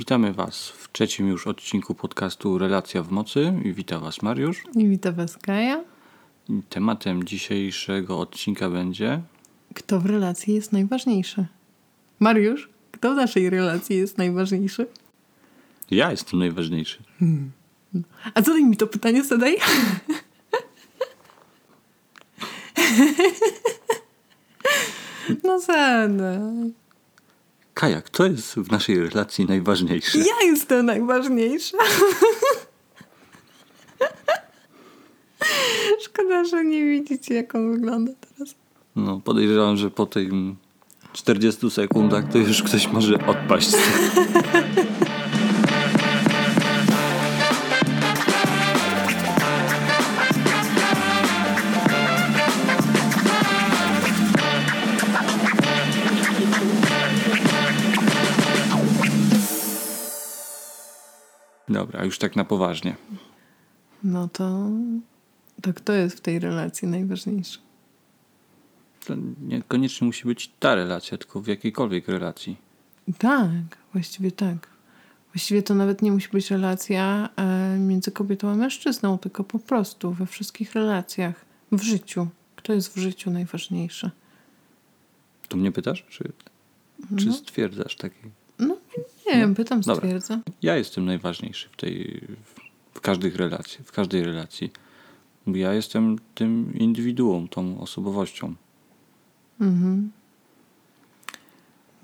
Witamy Was w trzecim już odcinku podcastu Relacja w Mocy i witam Was Mariusz. I witam Was Kaja. Tematem dzisiejszego odcinka będzie... Kto w relacji jest najważniejszy? Mariusz, kto w naszej relacji jest najważniejszy? Ja jestem najważniejszy. Hmm. A co mi to pytanie zadaj? no zadaj. Kaja, kto jest w naszej relacji najważniejszy? Ja jestem najważniejsza. Szkoda, że nie widzicie, jak on wygląda teraz. No, podejrzewam, że po tym 40 sekundach to już ktoś może odpaść. Dobra, już tak na poważnie. No to, to kto jest w tej relacji najważniejszy? To niekoniecznie musi być ta relacja, tylko w jakiejkolwiek relacji. Tak, właściwie tak. Właściwie to nawet nie musi być relacja e, między kobietą a mężczyzną, tylko po prostu we wszystkich relacjach, w życiu. Kto jest w życiu najważniejszy? To mnie pytasz? Czy, czy no. stwierdzasz taki? No, nie wiem, pytam, stwierdzę. Ja jestem najważniejszy w tej, w każdych relacji, w każdej relacji. Ja jestem tym indywiduum, tą osobowością. Mhm.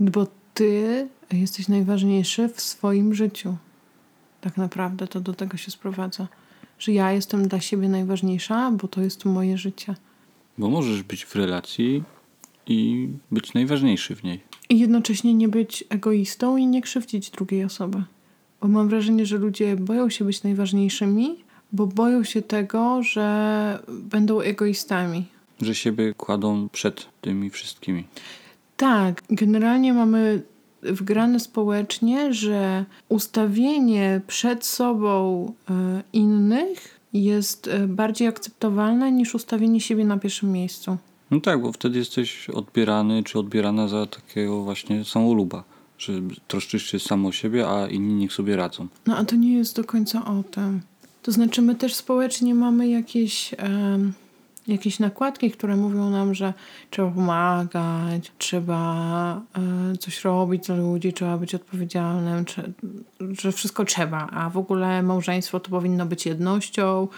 Bo ty jesteś najważniejszy w swoim życiu. Tak naprawdę to do tego się sprowadza. Że ja jestem dla siebie najważniejsza, bo to jest moje życie. Bo możesz być w relacji i być najważniejszy w niej. I jednocześnie nie być egoistą i nie krzywdzić drugiej osoby. Bo mam wrażenie, że ludzie boją się być najważniejszymi, bo boją się tego, że będą egoistami. Że siebie kładą przed tymi wszystkimi. Tak, generalnie mamy wgrane społecznie, że ustawienie przed sobą e, innych jest e, bardziej akceptowalne niż ustawienie siebie na pierwszym miejscu. No tak, bo wtedy jesteś odbierany czy odbierana za takiego właśnie samoluba, że troszczysz się samo o siebie, a inni niech sobie radzą. No a to nie jest do końca o tym. To znaczy my też społecznie mamy jakieś... Um jakieś nakładki, które mówią nam, że trzeba pomagać, trzeba y, coś robić dla ludzi, trzeba być odpowiedzialnym, że wszystko trzeba, a w ogóle małżeństwo to powinno być jednością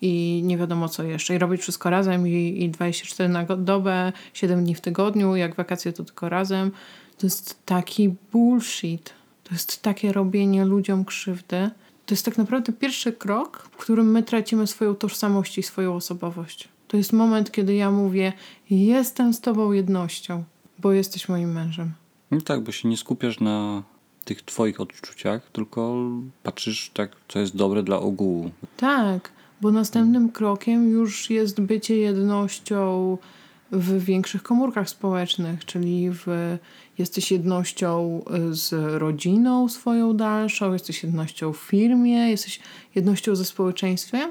i nie wiadomo co jeszcze. I robić wszystko razem i, i 24 na dobę, 7 dni w tygodniu, jak wakacje to tylko razem. To jest taki bullshit. To jest takie robienie ludziom krzywdy. To jest tak naprawdę pierwszy krok, w którym my tracimy swoją tożsamość i swoją osobowość. To jest moment, kiedy ja mówię: Jestem z Tobą jednością, bo jesteś moim mężem. No tak, bo się nie skupiasz na tych Twoich odczuciach, tylko patrzysz tak, co jest dobre dla ogółu. Tak, bo następnym krokiem już jest bycie jednością w większych komórkach społecznych, czyli w, jesteś jednością z rodziną swoją dalszą, jesteś jednością w firmie, jesteś jednością ze społeczeństwem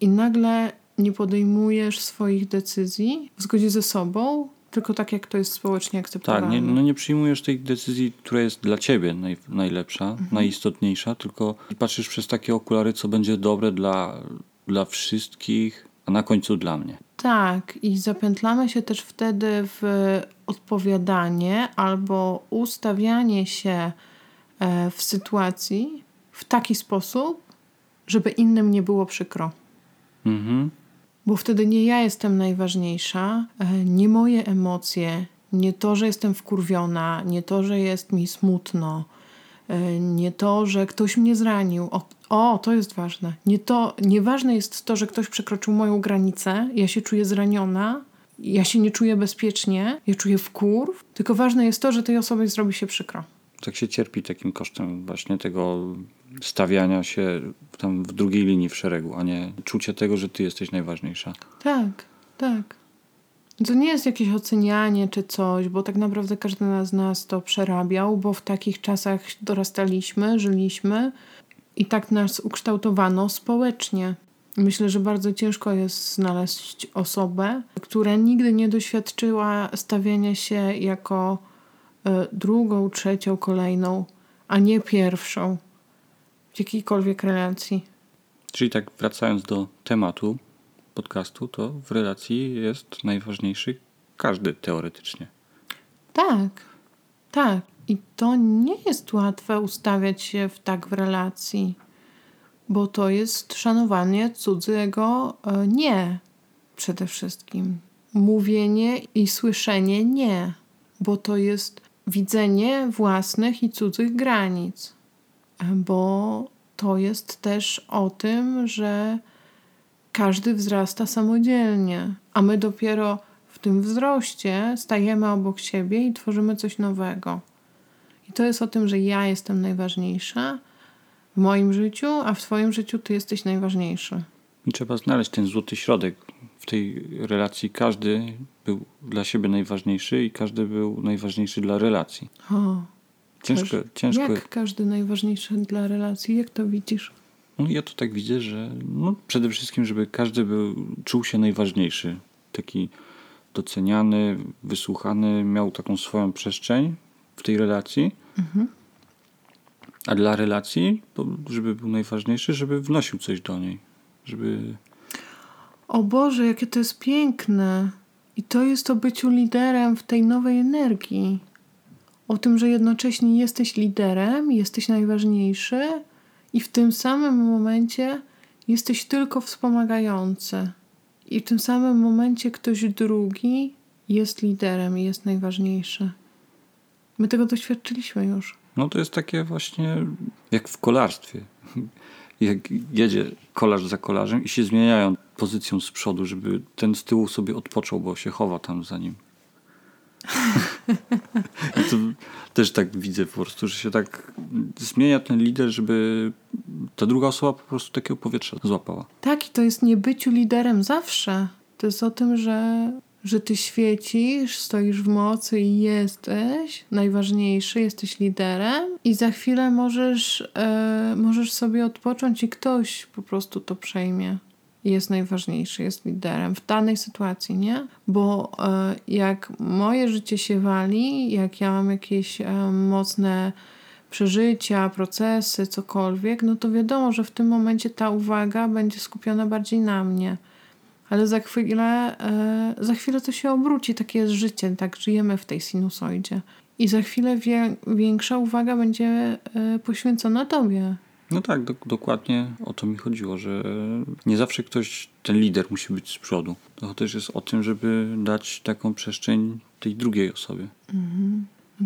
i nagle nie podejmujesz swoich decyzji w zgodzie ze sobą, tylko tak, jak to jest społecznie akceptowalne. Tak, nie, no nie przyjmujesz tej decyzji, która jest dla ciebie naj, najlepsza, mhm. najistotniejsza, tylko patrzysz przez takie okulary, co będzie dobre dla, dla wszystkich, a na końcu dla mnie. Tak, i zapętlamy się też wtedy w odpowiadanie albo ustawianie się e, w sytuacji w taki sposób, żeby innym nie było przykro. Mhm. Bo wtedy nie ja jestem najważniejsza, e, nie moje emocje, nie to, że jestem wkurwiona, nie to, że jest mi smutno, nie to, że ktoś mnie zranił. O, o, to jest ważne. Nie to, nieważne jest to, że ktoś przekroczył moją granicę, ja się czuję zraniona, ja się nie czuję bezpiecznie, ja czuję wkurw, tylko ważne jest to, że tej osobie zrobi się przykro. Tak się cierpi takim kosztem właśnie tego stawiania się tam w drugiej linii w szeregu, a nie czucie tego, że ty jesteś najważniejsza. Tak, tak. To nie jest jakieś ocenianie czy coś, bo tak naprawdę każdy z nas to przerabiał, bo w takich czasach dorastaliśmy, żyliśmy i tak nas ukształtowano społecznie. Myślę, że bardzo ciężko jest znaleźć osobę, która nigdy nie doświadczyła stawiania się jako y, drugą, trzecią, kolejną a nie pierwszą w jakiejkolwiek relacji. Czyli tak wracając do tematu podcastu, to w relacji jest najważniejszy każdy teoretycznie. Tak, tak. I to nie jest łatwe ustawiać się w tak w relacji, bo to jest szanowanie cudzego e, nie przede wszystkim. Mówienie i słyszenie nie, bo to jest widzenie własnych i cudzych granic, e, bo to jest też o tym, że każdy wzrasta samodzielnie, a my dopiero w tym wzroście stajemy obok siebie i tworzymy coś nowego. I to jest o tym, że ja jestem najważniejsza w moim życiu, a w Twoim życiu Ty jesteś najważniejszy. I trzeba znaleźć ten złoty środek. W tej relacji każdy był dla siebie najważniejszy i każdy był najważniejszy dla relacji. O, Ciężko, ciężko. Jak każdy najważniejszy dla relacji? Jak to widzisz? No ja to tak widzę, że no przede wszystkim, żeby każdy był, czuł się najważniejszy. Taki doceniany, wysłuchany, miał taką swoją przestrzeń w tej relacji. A dla relacji, żeby był najważniejszy, żeby wnosił coś do niej. Żeby O Boże, jakie to jest piękne. I to jest o byciu liderem w tej nowej energii. O tym, że jednocześnie jesteś liderem, jesteś najważniejszy i w tym samym momencie jesteś tylko wspomagający. I w tym samym momencie ktoś drugi jest liderem i jest najważniejszy. My tego doświadczyliśmy już. No to jest takie właśnie jak w kolarstwie. Jak jedzie kolarz za kolarzem i się zmieniają pozycją z przodu, żeby ten z tyłu sobie odpoczął, bo się chowa tam za nim. To też tak widzę po prostu, że się tak zmienia ten lider, żeby ta druga osoba po prostu takiego powietrza złapała. Tak, i to jest nie byciu liderem zawsze. To jest o tym, że, że ty świecisz, stoisz w mocy i jesteś najważniejszy, jesteś liderem, i za chwilę możesz, e, możesz sobie odpocząć i ktoś po prostu to przejmie. Jest najważniejszy, jest liderem w danej sytuacji, nie? Bo e, jak moje życie się wali, jak ja mam jakieś e, mocne przeżycia, procesy, cokolwiek, no to wiadomo, że w tym momencie ta uwaga będzie skupiona bardziej na mnie. Ale za chwilę, e, za chwilę to się obróci, takie jest życie, tak żyjemy w tej sinusoidzie. I za chwilę większa uwaga będzie poświęcona tobie. No tak, do, dokładnie o to mi chodziło, że nie zawsze ktoś, ten lider musi być z przodu. To też jest o tym, żeby dać taką przestrzeń tej drugiej osobie.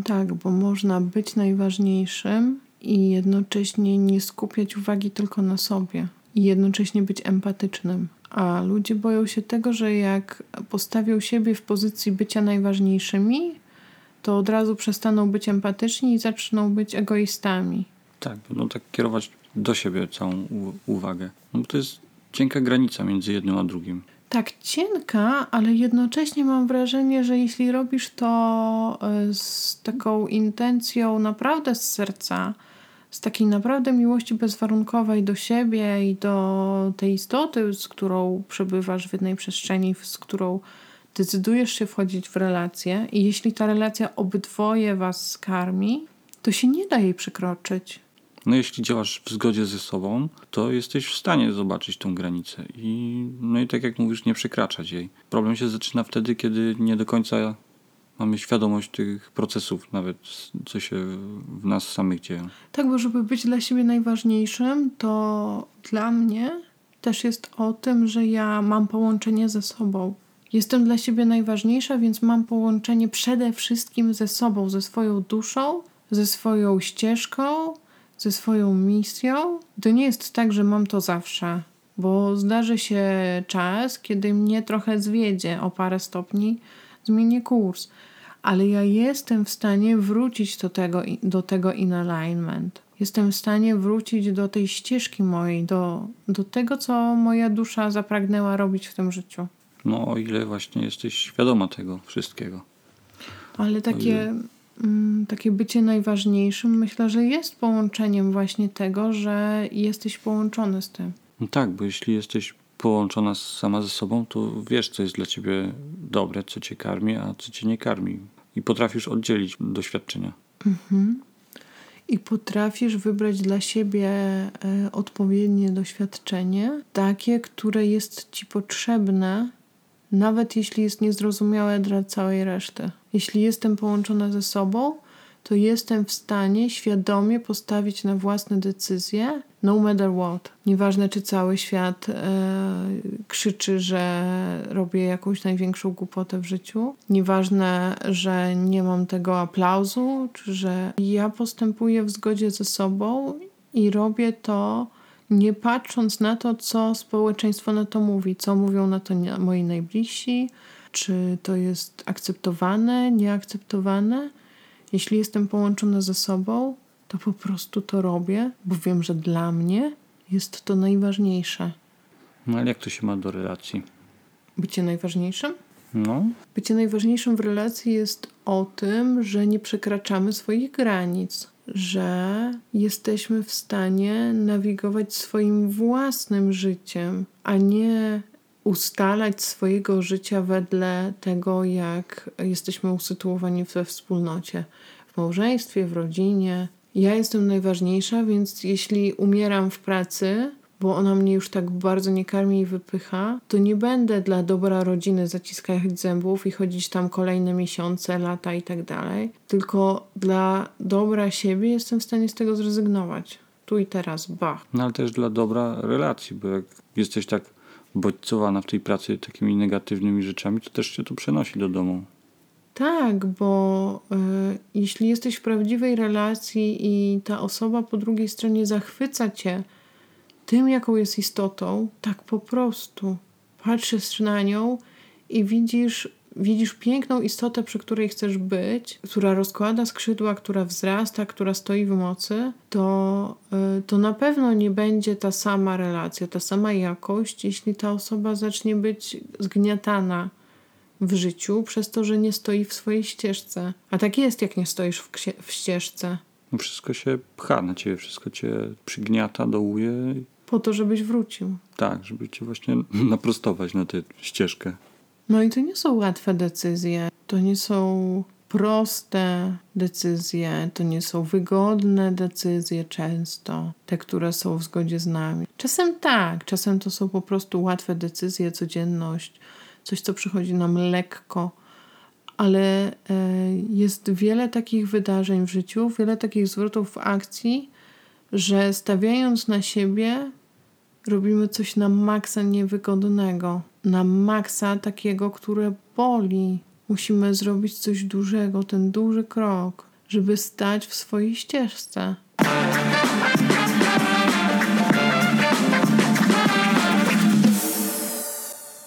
Tak, bo można być najważniejszym i jednocześnie nie skupiać uwagi tylko na sobie. I jednocześnie być empatycznym. A ludzie boją się tego, że jak postawią siebie w pozycji bycia najważniejszymi, to od razu przestaną być empatyczni i zaczną być egoistami. Tak, będą tak kierować do siebie całą uwagę. No bo to jest cienka granica między jednym a drugim. Tak cienka, ale jednocześnie mam wrażenie, że jeśli robisz to e, z taką intencją naprawdę z serca, z takiej naprawdę miłości bezwarunkowej do siebie i do tej istoty, z którą przebywasz w jednej przestrzeni, z którą decydujesz się wchodzić w relację, i jeśli ta relacja obydwoje was skarmi, to się nie da jej przekroczyć. No jeśli działasz w zgodzie ze sobą, to jesteś w stanie zobaczyć tą granicę i no i tak jak mówisz, nie przekraczać jej. Problem się zaczyna wtedy, kiedy nie do końca mamy świadomość tych procesów, nawet co się w nas samych dzieją. Tak, bo żeby być dla siebie najważniejszym, to dla mnie też jest o tym, że ja mam połączenie ze sobą. Jestem dla siebie najważniejsza, więc mam połączenie przede wszystkim ze sobą, ze swoją duszą, ze swoją ścieżką, ze swoją misją. To nie jest tak, że mam to zawsze, bo zdarzy się czas, kiedy mnie trochę zwiedzie o parę stopni, zmienię kurs. Ale ja jestem w stanie wrócić do tego, do tego in alignment. Jestem w stanie wrócić do tej ścieżki mojej, do, do tego, co moja dusza zapragnęła robić w tym życiu. No o ile właśnie jesteś świadoma tego wszystkiego. Ale takie, takie bycie najważniejszym myślę, że jest połączeniem właśnie tego, że jesteś połączony z tym. No tak, bo jeśli jesteś połączona sama ze sobą, to wiesz, co jest dla ciebie dobre, co cię karmi, a co cię nie karmi. I potrafisz oddzielić doświadczenia. i potrafisz wybrać dla siebie e, odpowiednie doświadczenie, takie, które jest ci potrzebne, nawet jeśli jest niezrozumiałe dla całej reszty. Jeśli jestem połączona ze sobą, to jestem w stanie świadomie postawić na własne decyzje, no matter what. Nieważne, czy cały świat e, krzyczy, że robię jakąś największą głupotę w życiu. Nieważne, że nie mam tego aplauzu, czy że ja postępuję w zgodzie ze sobą i robię to nie patrząc na to, co społeczeństwo na to mówi, co mówią na to moi najbliżsi, czy to jest akceptowane, nieakceptowane. Jeśli jestem połączona ze sobą, to po prostu to robię, bo wiem, że dla mnie jest to najważniejsze. No ale jak to się ma do relacji? Bycie najważniejszym? No, Bycie najważniejszym w relacji jest o tym, że nie przekraczamy swoich granic, że jesteśmy w stanie nawigować swoim własnym życiem, a nie ustalać swojego życia wedle tego, jak jesteśmy usytuowani we wspólnocie, w małżeństwie, w rodzinie. Ja jestem najważniejsza, więc jeśli umieram w pracy, bo ona mnie już tak bardzo nie karmi i wypycha, to nie będę dla dobra rodziny zaciskać zębów i chodzić tam kolejne miesiące, lata i tak dalej, tylko dla dobra siebie jestem w stanie z tego zrezygnować. Tu i teraz, bach. no ale też dla dobra relacji, bo jak jesteś tak bodźcowana w tej pracy takimi negatywnymi rzeczami, to też się to przenosi do domu. Tak, bo y, jeśli jesteś w prawdziwej relacji i ta osoba po drugiej stronie zachwyca cię tym, jaką jest istotą, tak po prostu patrzysz na nią i widzisz, widzisz piękną istotę, przy której chcesz być, która rozkłada skrzydła, która wzrasta, która stoi w mocy, to, y, to na pewno nie będzie ta sama relacja, ta sama jakość, jeśli ta osoba zacznie być zgniatana w życiu przez to, że nie stoi w swojej ścieżce. A tak jest, jak nie stoisz w, w ścieżce. No wszystko się pcha na ciebie, wszystko cię przygniata, dołuje. Po to, żebyś wrócił. Tak, żeby cię właśnie naprostować na tę ścieżkę. No i to nie są łatwe decyzje. To nie są proste decyzje, to nie są wygodne decyzje często, te, które są w zgodzie z nami. Czasem tak, czasem to są po prostu łatwe decyzje, codzienność, coś, co przychodzi nam lekko, ale e, jest wiele takich wydarzeń w życiu, wiele takich zwrotów w akcji, że stawiając na siebie, robimy coś na maksa niewygodnego, na maksa takiego, które boli. Musimy zrobić coś dużego, ten duży krok, żeby stać w swojej ścieżce.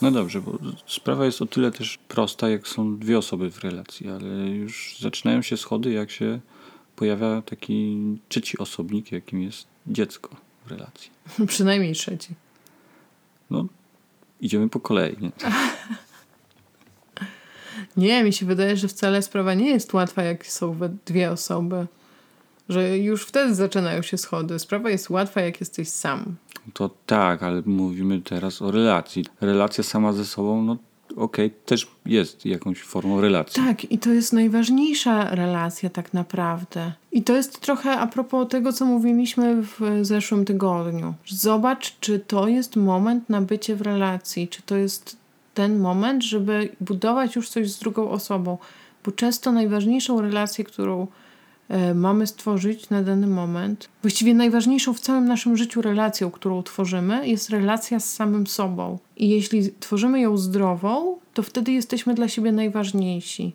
No dobrze, bo sprawa jest o tyle też prosta, jak są dwie osoby w relacji, ale już zaczynają się schody, jak się pojawia taki trzeci osobnik, jakim jest dziecko w relacji. Przynajmniej trzeci. No, idziemy po kolei, nie? Nie, mi się wydaje, że wcale sprawa nie jest łatwa, jak są we dwie osoby. Że już wtedy zaczynają się schody. Sprawa jest łatwa, jak jesteś sam. To tak, ale mówimy teraz o relacji. Relacja sama ze sobą, no okej, też jest jakąś formą relacji. Tak, i to jest najważniejsza relacja tak naprawdę. I to jest trochę a propos tego, co mówiliśmy w zeszłym tygodniu. Zobacz, czy to jest moment na bycie w relacji, czy to jest ten moment, żeby budować już coś z drugą osobą. Bo często najważniejszą relację, którą mamy stworzyć na dany moment, właściwie najważniejszą w całym naszym życiu relacją, którą tworzymy, jest relacja z samym sobą. I jeśli tworzymy ją zdrową, to wtedy jesteśmy dla siebie najważniejsi.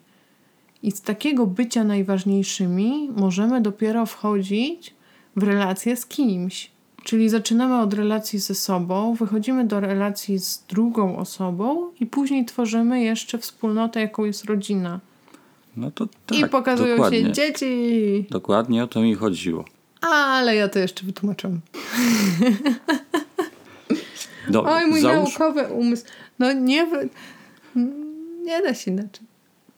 I z takiego bycia najważniejszymi możemy dopiero wchodzić w relację z kimś. Czyli zaczynamy od relacji ze sobą, wychodzimy do relacji z drugą osobą i później tworzymy jeszcze wspólnotę, jaką jest rodzina. No to tak, I pokazują dokładnie. się dzieci. Dokładnie o to mi chodziło. Ale ja to jeszcze wytłumaczyłam. Dobra, Oj, mój załóż, naukowy umysł. No nie, nie da się inaczej.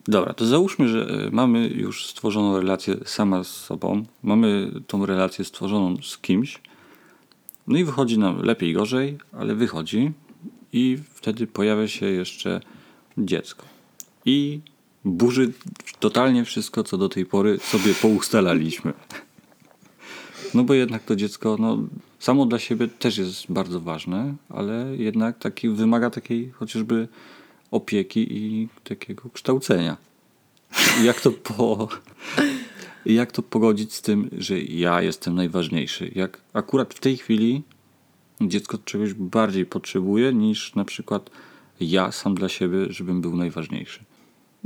dobra, to załóżmy, że e, mamy już stworzoną relację sama z sobą, mamy tą relację stworzoną z kimś, no i wychodzi nam lepiej, gorzej, ale wychodzi i wtedy pojawia się jeszcze dziecko. I burzy totalnie wszystko, co do tej pory sobie poustalaliśmy. No bo jednak to dziecko no, samo dla siebie też jest bardzo ważne, ale jednak taki, wymaga takiej chociażby opieki i takiego kształcenia. Jak to, po, jak to pogodzić z tym, że ja jestem najważniejszy? Jak akurat w tej chwili dziecko czegoś bardziej potrzebuje niż na przykład ja sam dla siebie, żebym był najważniejszy.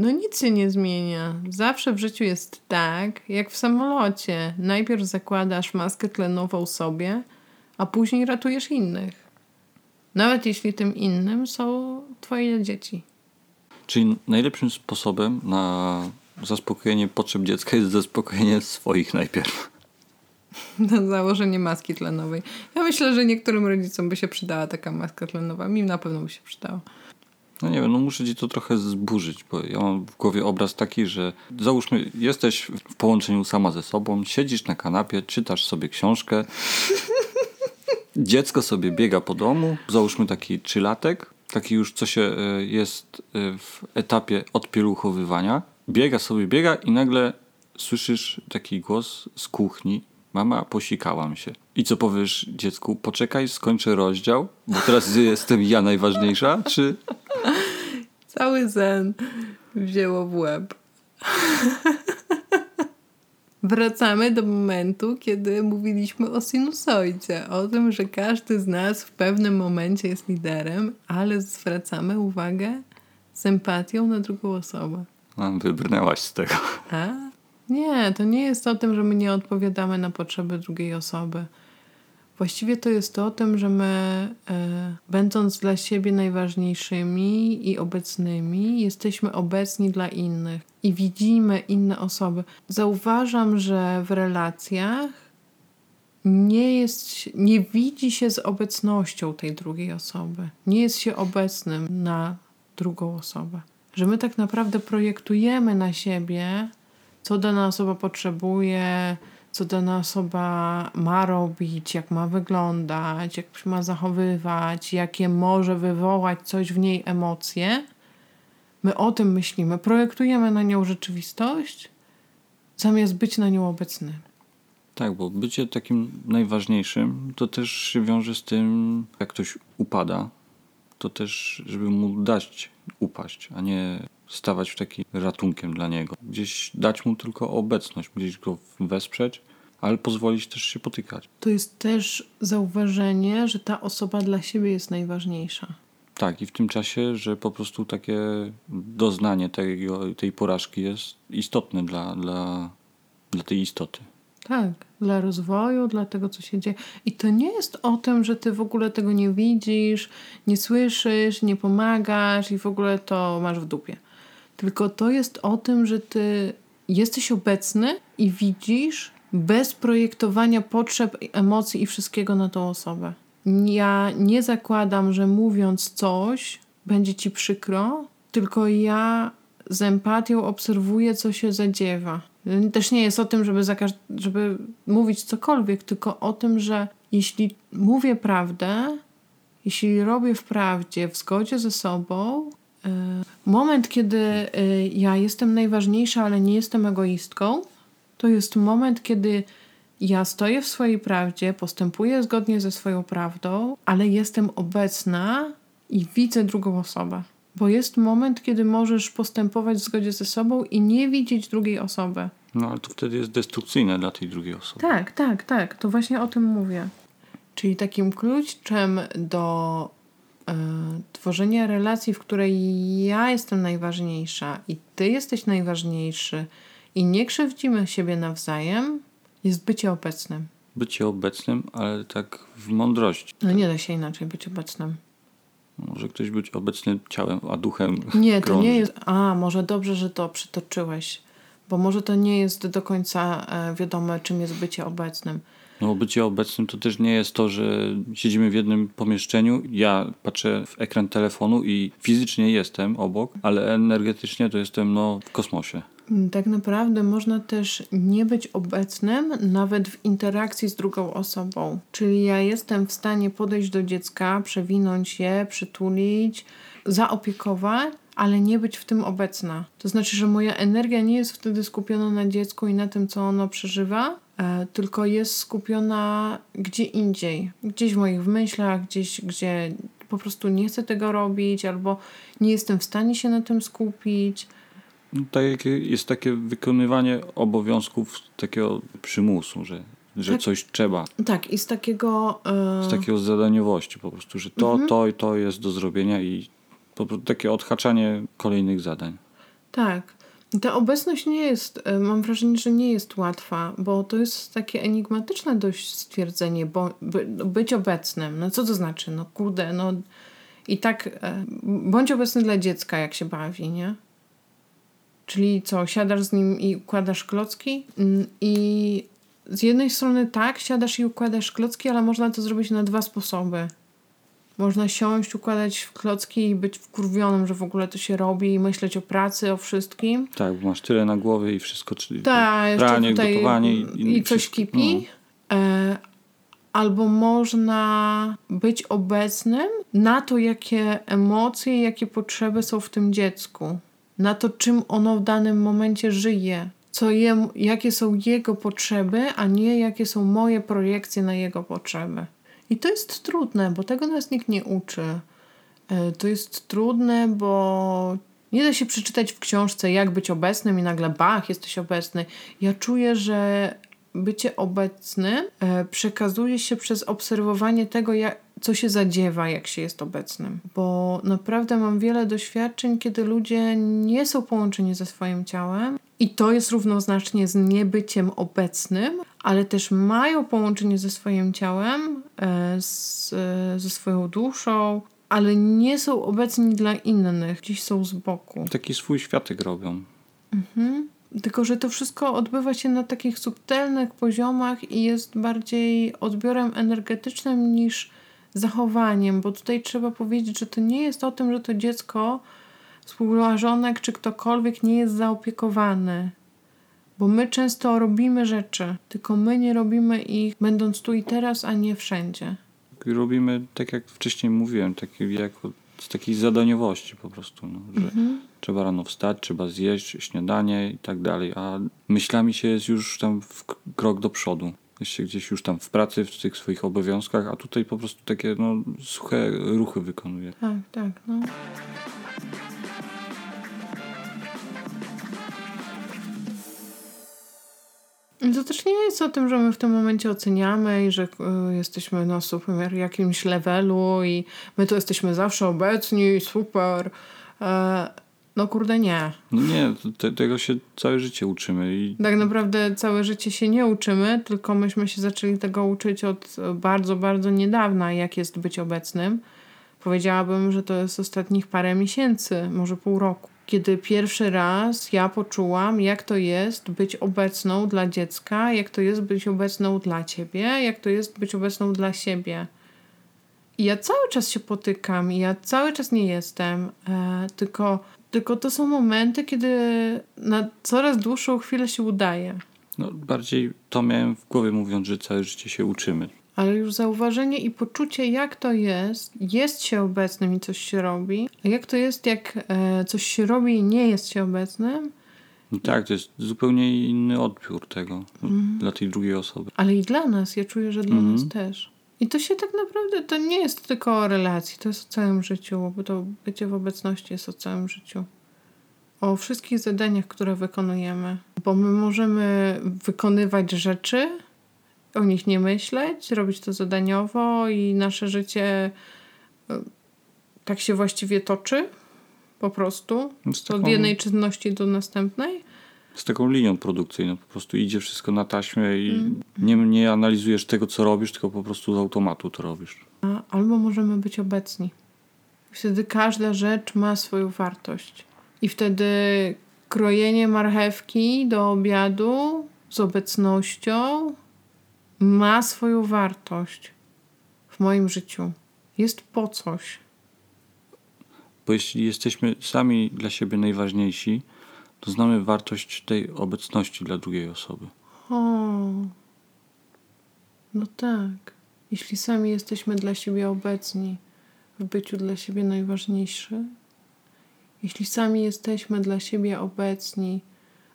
No nic się nie zmienia. Zawsze w życiu jest tak, jak w samolocie. Najpierw zakładasz maskę tlenową sobie, a później ratujesz innych. Nawet jeśli tym innym są twoje dzieci. Czyli najlepszym sposobem na zaspokojenie potrzeb dziecka jest zaspokojenie swoich najpierw. Na założenie maski tlenowej. Ja myślę, że niektórym rodzicom by się przydała taka maska tlenowa. Mi na pewno by się przydała. No nie wiem, no muszę ci to trochę zburzyć, bo ja mam w głowie obraz taki, że załóżmy, jesteś w połączeniu sama ze sobą, siedzisz na kanapie, czytasz sobie książkę, dziecko sobie biega po domu, załóżmy taki trzylatek, taki już co się e, jest e, w etapie odpieluchowywania, biega sobie, biega i nagle słyszysz taki głos z kuchni, mama, posikałam się. I co powiesz dziecku, poczekaj, skończę rozdział, bo teraz jestem ja najważniejsza, czy Cały zen wzięło w łeb. Wracamy do momentu, kiedy mówiliśmy o sinusoidzie, o tym, że każdy z nas w pewnym momencie jest liderem, ale zwracamy uwagę z empatią na drugą osobę. A, wybrnęłaś z tego. A? Nie, to nie jest o tym, że my nie odpowiadamy na potrzeby drugiej osoby. Właściwie to jest o tym, że my, e, będąc dla siebie najważniejszymi i obecnymi, jesteśmy obecni dla innych i widzimy inne osoby. Zauważam, że w relacjach nie, jest, nie widzi się z obecnością tej drugiej osoby. Nie jest się obecnym na drugą osobę. Że my tak naprawdę projektujemy na siebie, co dana osoba potrzebuje, co dana osoba ma robić, jak ma wyglądać, jak się ma zachowywać, jakie może wywołać coś w niej emocje. My o tym myślimy, projektujemy na nią rzeczywistość, zamiast być na nią obecnym. Tak, bo bycie takim najważniejszym to też się wiąże z tym, jak ktoś upada, to też, żeby mu dać upaść, a nie stawać w taki ratunkiem dla niego. Gdzieś dać mu tylko obecność, gdzieś go wesprzeć, ale pozwolić też się potykać. To jest też zauważenie, że ta osoba dla siebie jest najważniejsza. Tak, i w tym czasie, że po prostu takie doznanie tego, tej porażki jest istotne dla, dla, dla tej istoty. Tak, dla rozwoju, dla tego, co się dzieje. I to nie jest o tym, że ty w ogóle tego nie widzisz, nie słyszysz, nie pomagasz i w ogóle to masz w dupie. Tylko to jest o tym, że ty jesteś obecny i widzisz bez projektowania potrzeb, emocji i wszystkiego na tą osobę. Ja nie zakładam, że mówiąc coś będzie ci przykro, tylko ja z empatią obserwuję, co się zadziewa. Też nie jest o tym, żeby, za żeby mówić cokolwiek, tylko o tym, że jeśli mówię prawdę, jeśli robię w prawdzie, w zgodzie ze sobą, yy, moment, kiedy yy, ja jestem najważniejsza, ale nie jestem egoistką, to jest moment, kiedy ja stoję w swojej prawdzie, postępuję zgodnie ze swoją prawdą, ale jestem obecna i widzę drugą osobę. Bo jest moment, kiedy możesz postępować w zgodzie ze sobą i nie widzieć drugiej osoby. No ale to wtedy jest destrukcyjne dla tej drugiej osoby. Tak, tak, tak. To właśnie o tym mówię. Czyli takim kluczem do e, tworzenia relacji, w której ja jestem najważniejsza i ty jesteś najważniejszy i nie krzywdzimy siebie nawzajem, jest bycie obecnym. Bycie obecnym, ale tak w mądrości. No nie da się inaczej być obecnym. Może ktoś być obecny ciałem, a duchem Nie, to krąży. nie jest. A, może dobrze, że to przytoczyłeś, bo może to nie jest do końca e, wiadome, czym jest bycie obecnym. No bycie obecnym to też nie jest to, że siedzimy w jednym pomieszczeniu, ja patrzę w ekran telefonu i fizycznie jestem obok, ale energetycznie to jestem no, w kosmosie. Tak naprawdę można też nie być obecnym nawet w interakcji z drugą osobą. Czyli ja jestem w stanie podejść do dziecka, przewinąć je, przytulić, zaopiekować, ale nie być w tym obecna. To znaczy, że moja energia nie jest wtedy skupiona na dziecku i na tym, co ono przeżywa, tylko jest skupiona gdzie indziej. Gdzieś w moich myślach, gdzieś, gdzie po prostu nie chcę tego robić, albo nie jestem w stanie się na tym skupić. No, tak jest takie wykonywanie obowiązków takiego przymusu, że, że Tak. coś trzeba. Tak, i z takiego. e, Z takiego zadaniowości po prostu, że to, to i to jest do zrobienia i po prostu takie odhaczanie kolejnych zadań. Tak. Ta obecność nie jest, e, mam wrażenie, że nie jest łatwa, bo to jest takie enigmatyczne dość stwierdzenie, bo by, być obecnym. No co to znaczy? No kurde, no i tak e, bądź obecny dla dziecka, jak się bawi, nie? Czyli co, siadasz z nim i układasz klocki Mm, i z jednej strony tak, siadasz i układasz klocki, ale można to zrobić na dwa sposoby. Można siąść, układać klocki i być wkurwionym, że w ogóle to się robi i myśleć o pracy, o wszystkim. Tak, bo masz tyle na głowie i wszystko, czyli jeszcze pranie, tutaj gotowanie i, i, coś wszystko. kipi. E, albo można być obecnym na to, jakie emocje, jakie potrzeby są w tym dziecku. Na to, czym ono w danym momencie żyje. Co je, jakie są jego potrzeby, a nie jakie są moje projekcje na jego potrzeby. I to jest trudne, bo tego nas nikt nie uczy. E, To jest trudne, bo nie da się przeczytać w książce, jak być obecnym, i nagle bach, jesteś obecny. Ja czuję, że bycie obecnym e, przekazuje się przez obserwowanie tego, jak, co się zadziewa, jak się jest obecnym. Bo naprawdę mam wiele doświadczeń, kiedy ludzie nie są połączeni ze swoim ciałem. I to jest równoznacznie z niebyciem obecnym, ale też mają połączenie ze swoim ciałem, e, z, e, ze swoją duszą, ale nie są obecni dla innych, gdzieś są z boku. Taki swój światek robią. Tylko, że to wszystko odbywa się na takich subtelnych poziomach i jest bardziej odbiorem energetycznym niż zachowaniem, bo tutaj trzeba powiedzieć, że to nie jest o tym, że to dziecko, współmałżonek czy ktokolwiek nie jest zaopiekowany. Bo my często robimy rzeczy, tylko my nie robimy ich będąc tu i teraz, a nie wszędzie. Robimy, tak jak wcześniej mówiłem, takie jako, z takiej zadaniowości po prostu, no, że Mhm. trzeba rano wstać, trzeba zjeść śniadanie i tak dalej, a myślami się jest już tam krok do przodu. Się gdzieś już tam w pracy, w tych swoich obowiązkach, a tutaj po prostu takie no, suche ruchy wykonuje. Tak, tak, no. To też nie jest o tym, że my w tym momencie oceniamy i że y, jesteśmy na super jakimś levelu i my tu jesteśmy zawsze obecni, super. E, no kurde nie. No nie, te, tego się całe życie uczymy i Tak naprawdę całe życie się nie uczymy, tylko myśmy się zaczęli tego uczyć od bardzo, bardzo niedawna, jak jest być obecnym. Powiedziałabym, że to jest ostatnich parę miesięcy, może pół roku. Kiedy pierwszy raz ja poczułam, jak to jest być obecną dla dziecka, jak to jest być obecną dla ciebie, jak to jest być obecną dla siebie. I ja cały czas się potykam, i ja cały czas nie jestem, e, tylko, tylko to są momenty, kiedy na coraz dłuższą chwilę się udaje. no, bardziej to miałem w głowie mówiąc, że całe życie się uczymy. Ale już zauważenie i poczucie, jak to jest, jest się obecnym i coś się robi, a jak to jest, jak e, coś się robi i nie jest się obecnym, No tak, to jest zupełnie inny odbiór tego Mhm. dla tej drugiej osoby. ale i dla nas. Ja czuję, że dla Mhm. nas też. I to się tak naprawdę, to nie jest tylko o relacji, to jest o całym życiu, bo to bycie w obecności jest o całym życiu. O wszystkich zadaniach, które wykonujemy. Bo my możemy wykonywać rzeczy, o nich nie myśleć, robić to zadaniowo i nasze życie e, tak się właściwie toczy, po prostu, od jednej czynności do następnej. Z taką linią produkcyjną. Po prostu idzie wszystko na taśmę i Mhm. nie, nie analizujesz tego, co robisz, tylko po prostu z automatu to robisz. Albo możemy być obecni. Wtedy każda rzecz ma swoją wartość. I wtedy krojenie marchewki do obiadu z obecnością ma swoją wartość w moim życiu. Jest po coś. Bo jeśli jesteśmy sami dla siebie najważniejsi, to znamy wartość tej obecności dla drugiej osoby. O, no tak. Jeśli sami jesteśmy dla siebie obecni, w byciu dla siebie najważniejszy, jeśli sami jesteśmy dla siebie obecni,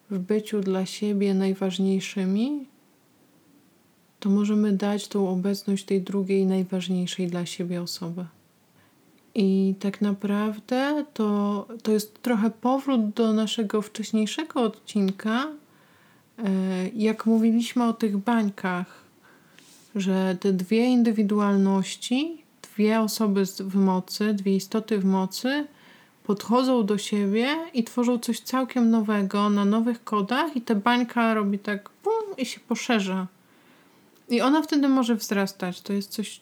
w byciu dla siebie najważniejszymi, to możemy dać tą obecność tej drugiej, najważniejszej dla siebie osoby. I tak naprawdę to, to jest trochę powrót do naszego wcześniejszego odcinka, e, jak mówiliśmy o tych bańkach, że te dwie indywidualności, dwie osoby w mocy, dwie istoty w mocy podchodzą do siebie i tworzą coś całkiem nowego na nowych kodach, i ta bańka robi tak bum i się poszerza. I ona wtedy może wzrastać. To jest coś.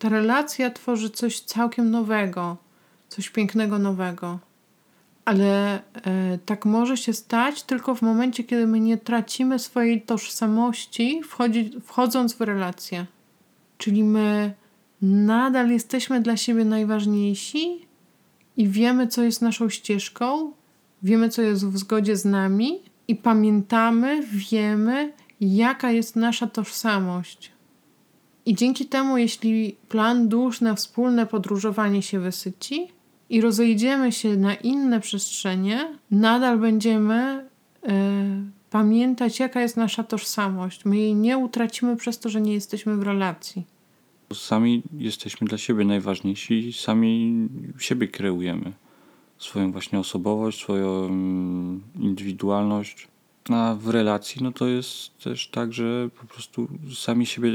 Ta relacja tworzy coś całkiem nowego, coś pięknego nowego. Ale e, tak może się stać tylko w momencie, kiedy my nie tracimy swojej tożsamości, wchodzi, wchodząc w relację. Czyli my nadal jesteśmy dla siebie najważniejsi i wiemy, co jest naszą ścieżką, wiemy, co jest w zgodzie z nami i pamiętamy, wiemy, jaka jest nasza tożsamość. I dzięki temu, jeśli plan dusz na wspólne podróżowanie się wysyci i rozejdziemy się na inne przestrzenie, nadal będziemy y, pamiętać, jaka jest nasza tożsamość. My jej nie utracimy przez to, że nie jesteśmy w relacji. Sami jesteśmy dla siebie najważniejsi, sami siebie kreujemy. Swoją właśnie osobowość, swoją mm, indywidualność. A w relacji, no to jest też tak, że po prostu sami siebie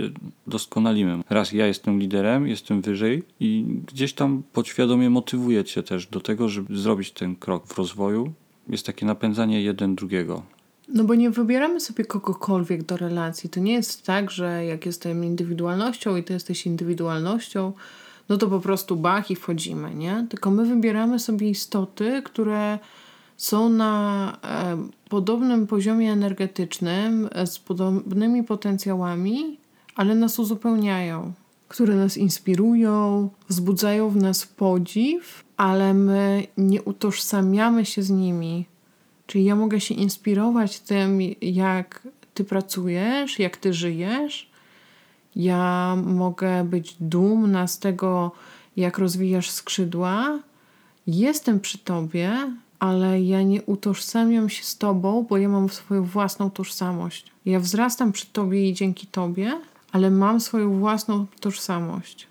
doskonalimy. Raz ja jestem liderem, jestem wyżej i gdzieś tam podświadomie motywuję cię też do tego, żeby zrobić ten krok w rozwoju. Jest takie napędzanie jeden drugiego. No bo nie wybieramy sobie kogokolwiek do relacji. To nie jest tak, że jak jestem indywidualnością i ty jesteś indywidualnością, no to po prostu bach i wchodzimy, nie? Tylko my wybieramy sobie istoty, które są na podobnym poziomie energetycznym, e, z podobnymi potencjałami, ale nas uzupełniają, które nas inspirują, wzbudzają w nas podziw, ale my nie utożsamiamy się z nimi. Czyli ja mogę się inspirować tym, jak ty pracujesz, jak ty żyjesz. Ja mogę być dumna z tego, jak rozwijasz skrzydła. Jestem przy tobie, ale ja nie utożsamiam się z tobą, bo ja mam swoją własną tożsamość. Ja wzrastam przy tobie i dzięki tobie, ale mam swoją własną tożsamość.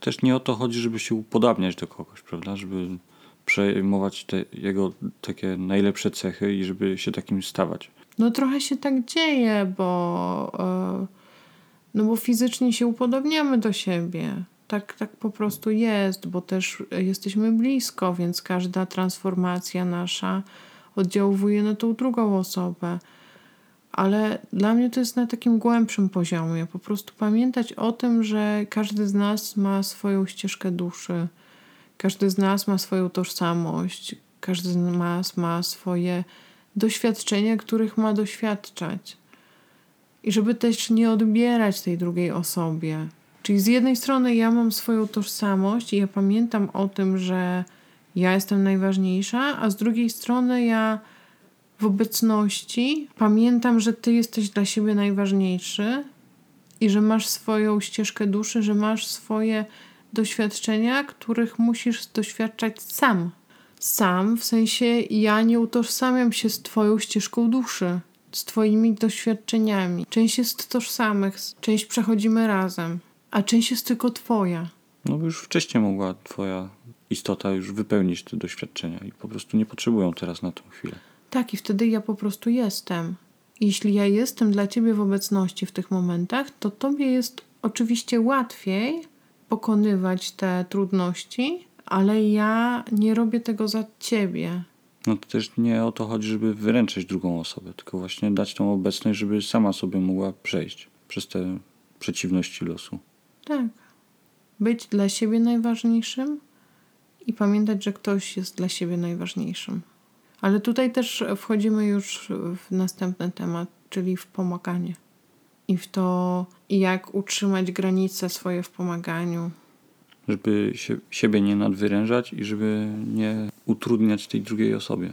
Też nie o to chodzi, żeby się upodabniać do kogoś, prawda? Żeby przejmować te jego takie najlepsze cechy i żeby się takim stawać. No trochę się tak dzieje, bo, yy, no bo fizycznie się upodobniamy do siebie. Tak, tak po prostu jest, bo też jesteśmy blisko, więc każda transformacja nasza oddziałuje na tą drugą osobę. Ale dla mnie to jest na takim głębszym poziomie. Po prostu pamiętać o tym, że każdy z nas ma swoją ścieżkę duszy każdy z nas ma swoją tożsamość, każdy z nas ma swoje doświadczenia, których ma doświadczać. I żeby też nie odbierać tej drugiej osobie. Czyli z jednej strony ja mam swoją tożsamość i ja pamiętam o tym, że ja jestem najważniejsza, a z drugiej strony ja w obecności pamiętam, że ty jesteś dla siebie najważniejszy i że masz swoją ścieżkę duszy, że masz swoje doświadczenia, których musisz doświadczać sam. Sam, w sensie ja nie utożsamiam się z Twoją ścieżką duszy, z Twoimi doświadczeniami. Część jest tożsamych, część przechodzimy razem, a część jest tylko Twoja. No już wcześniej mogła Twoja istota już wypełnić te doświadczenia i po prostu nie potrzebują teraz na tą chwilę. Tak, i wtedy ja po prostu jestem. Jeśli ja jestem dla Ciebie w obecności w tych momentach, to Tobie jest oczywiście łatwiej pokonywać te trudności, ale ja nie robię tego za ciebie. No to też nie o to chodzi, żeby wyręczyć drugą osobę, tylko właśnie dać tą obecność, żeby sama sobie mogła przejść przez te przeciwności losu. Tak. Być dla siebie najważniejszym i pamiętać, że ktoś jest dla siebie najważniejszym. Ale tutaj też wchodzimy już w następny temat, czyli w pomaganie i w to, jak utrzymać granice swoje w pomaganiu. Żeby się, siebie nie nadwyrężać i żeby nie utrudniać tej drugiej osobie.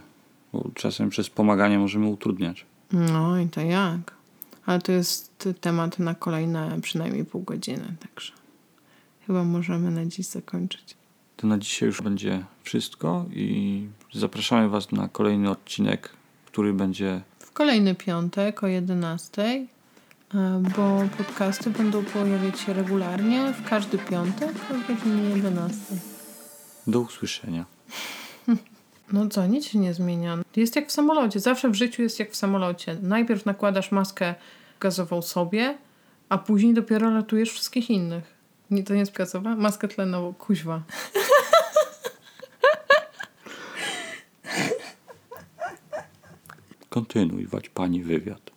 Bo czasem przez pomaganie możemy utrudniać. No i to jak? Ale to jest temat na kolejne przynajmniej pół godziny, także chyba możemy na dziś zakończyć. To na dzisiaj już będzie wszystko i zapraszamy Was na kolejny odcinek, który będzie w kolejny piątek o 11 e, bo podcasty będą pojawiać się regularnie w każdy piątek o godzinie 11. Do usłyszenia. No co, nic się nie zmienia. Jest jak w samolocie. Zawsze w życiu jest jak w samolocie. Najpierw nakładasz maskę gazową sobie, a później dopiero ratujesz wszystkich innych. Nie, to nie jest gazowa? Maskę tlenową. Kuźwa. Kontynuować pani wywiad.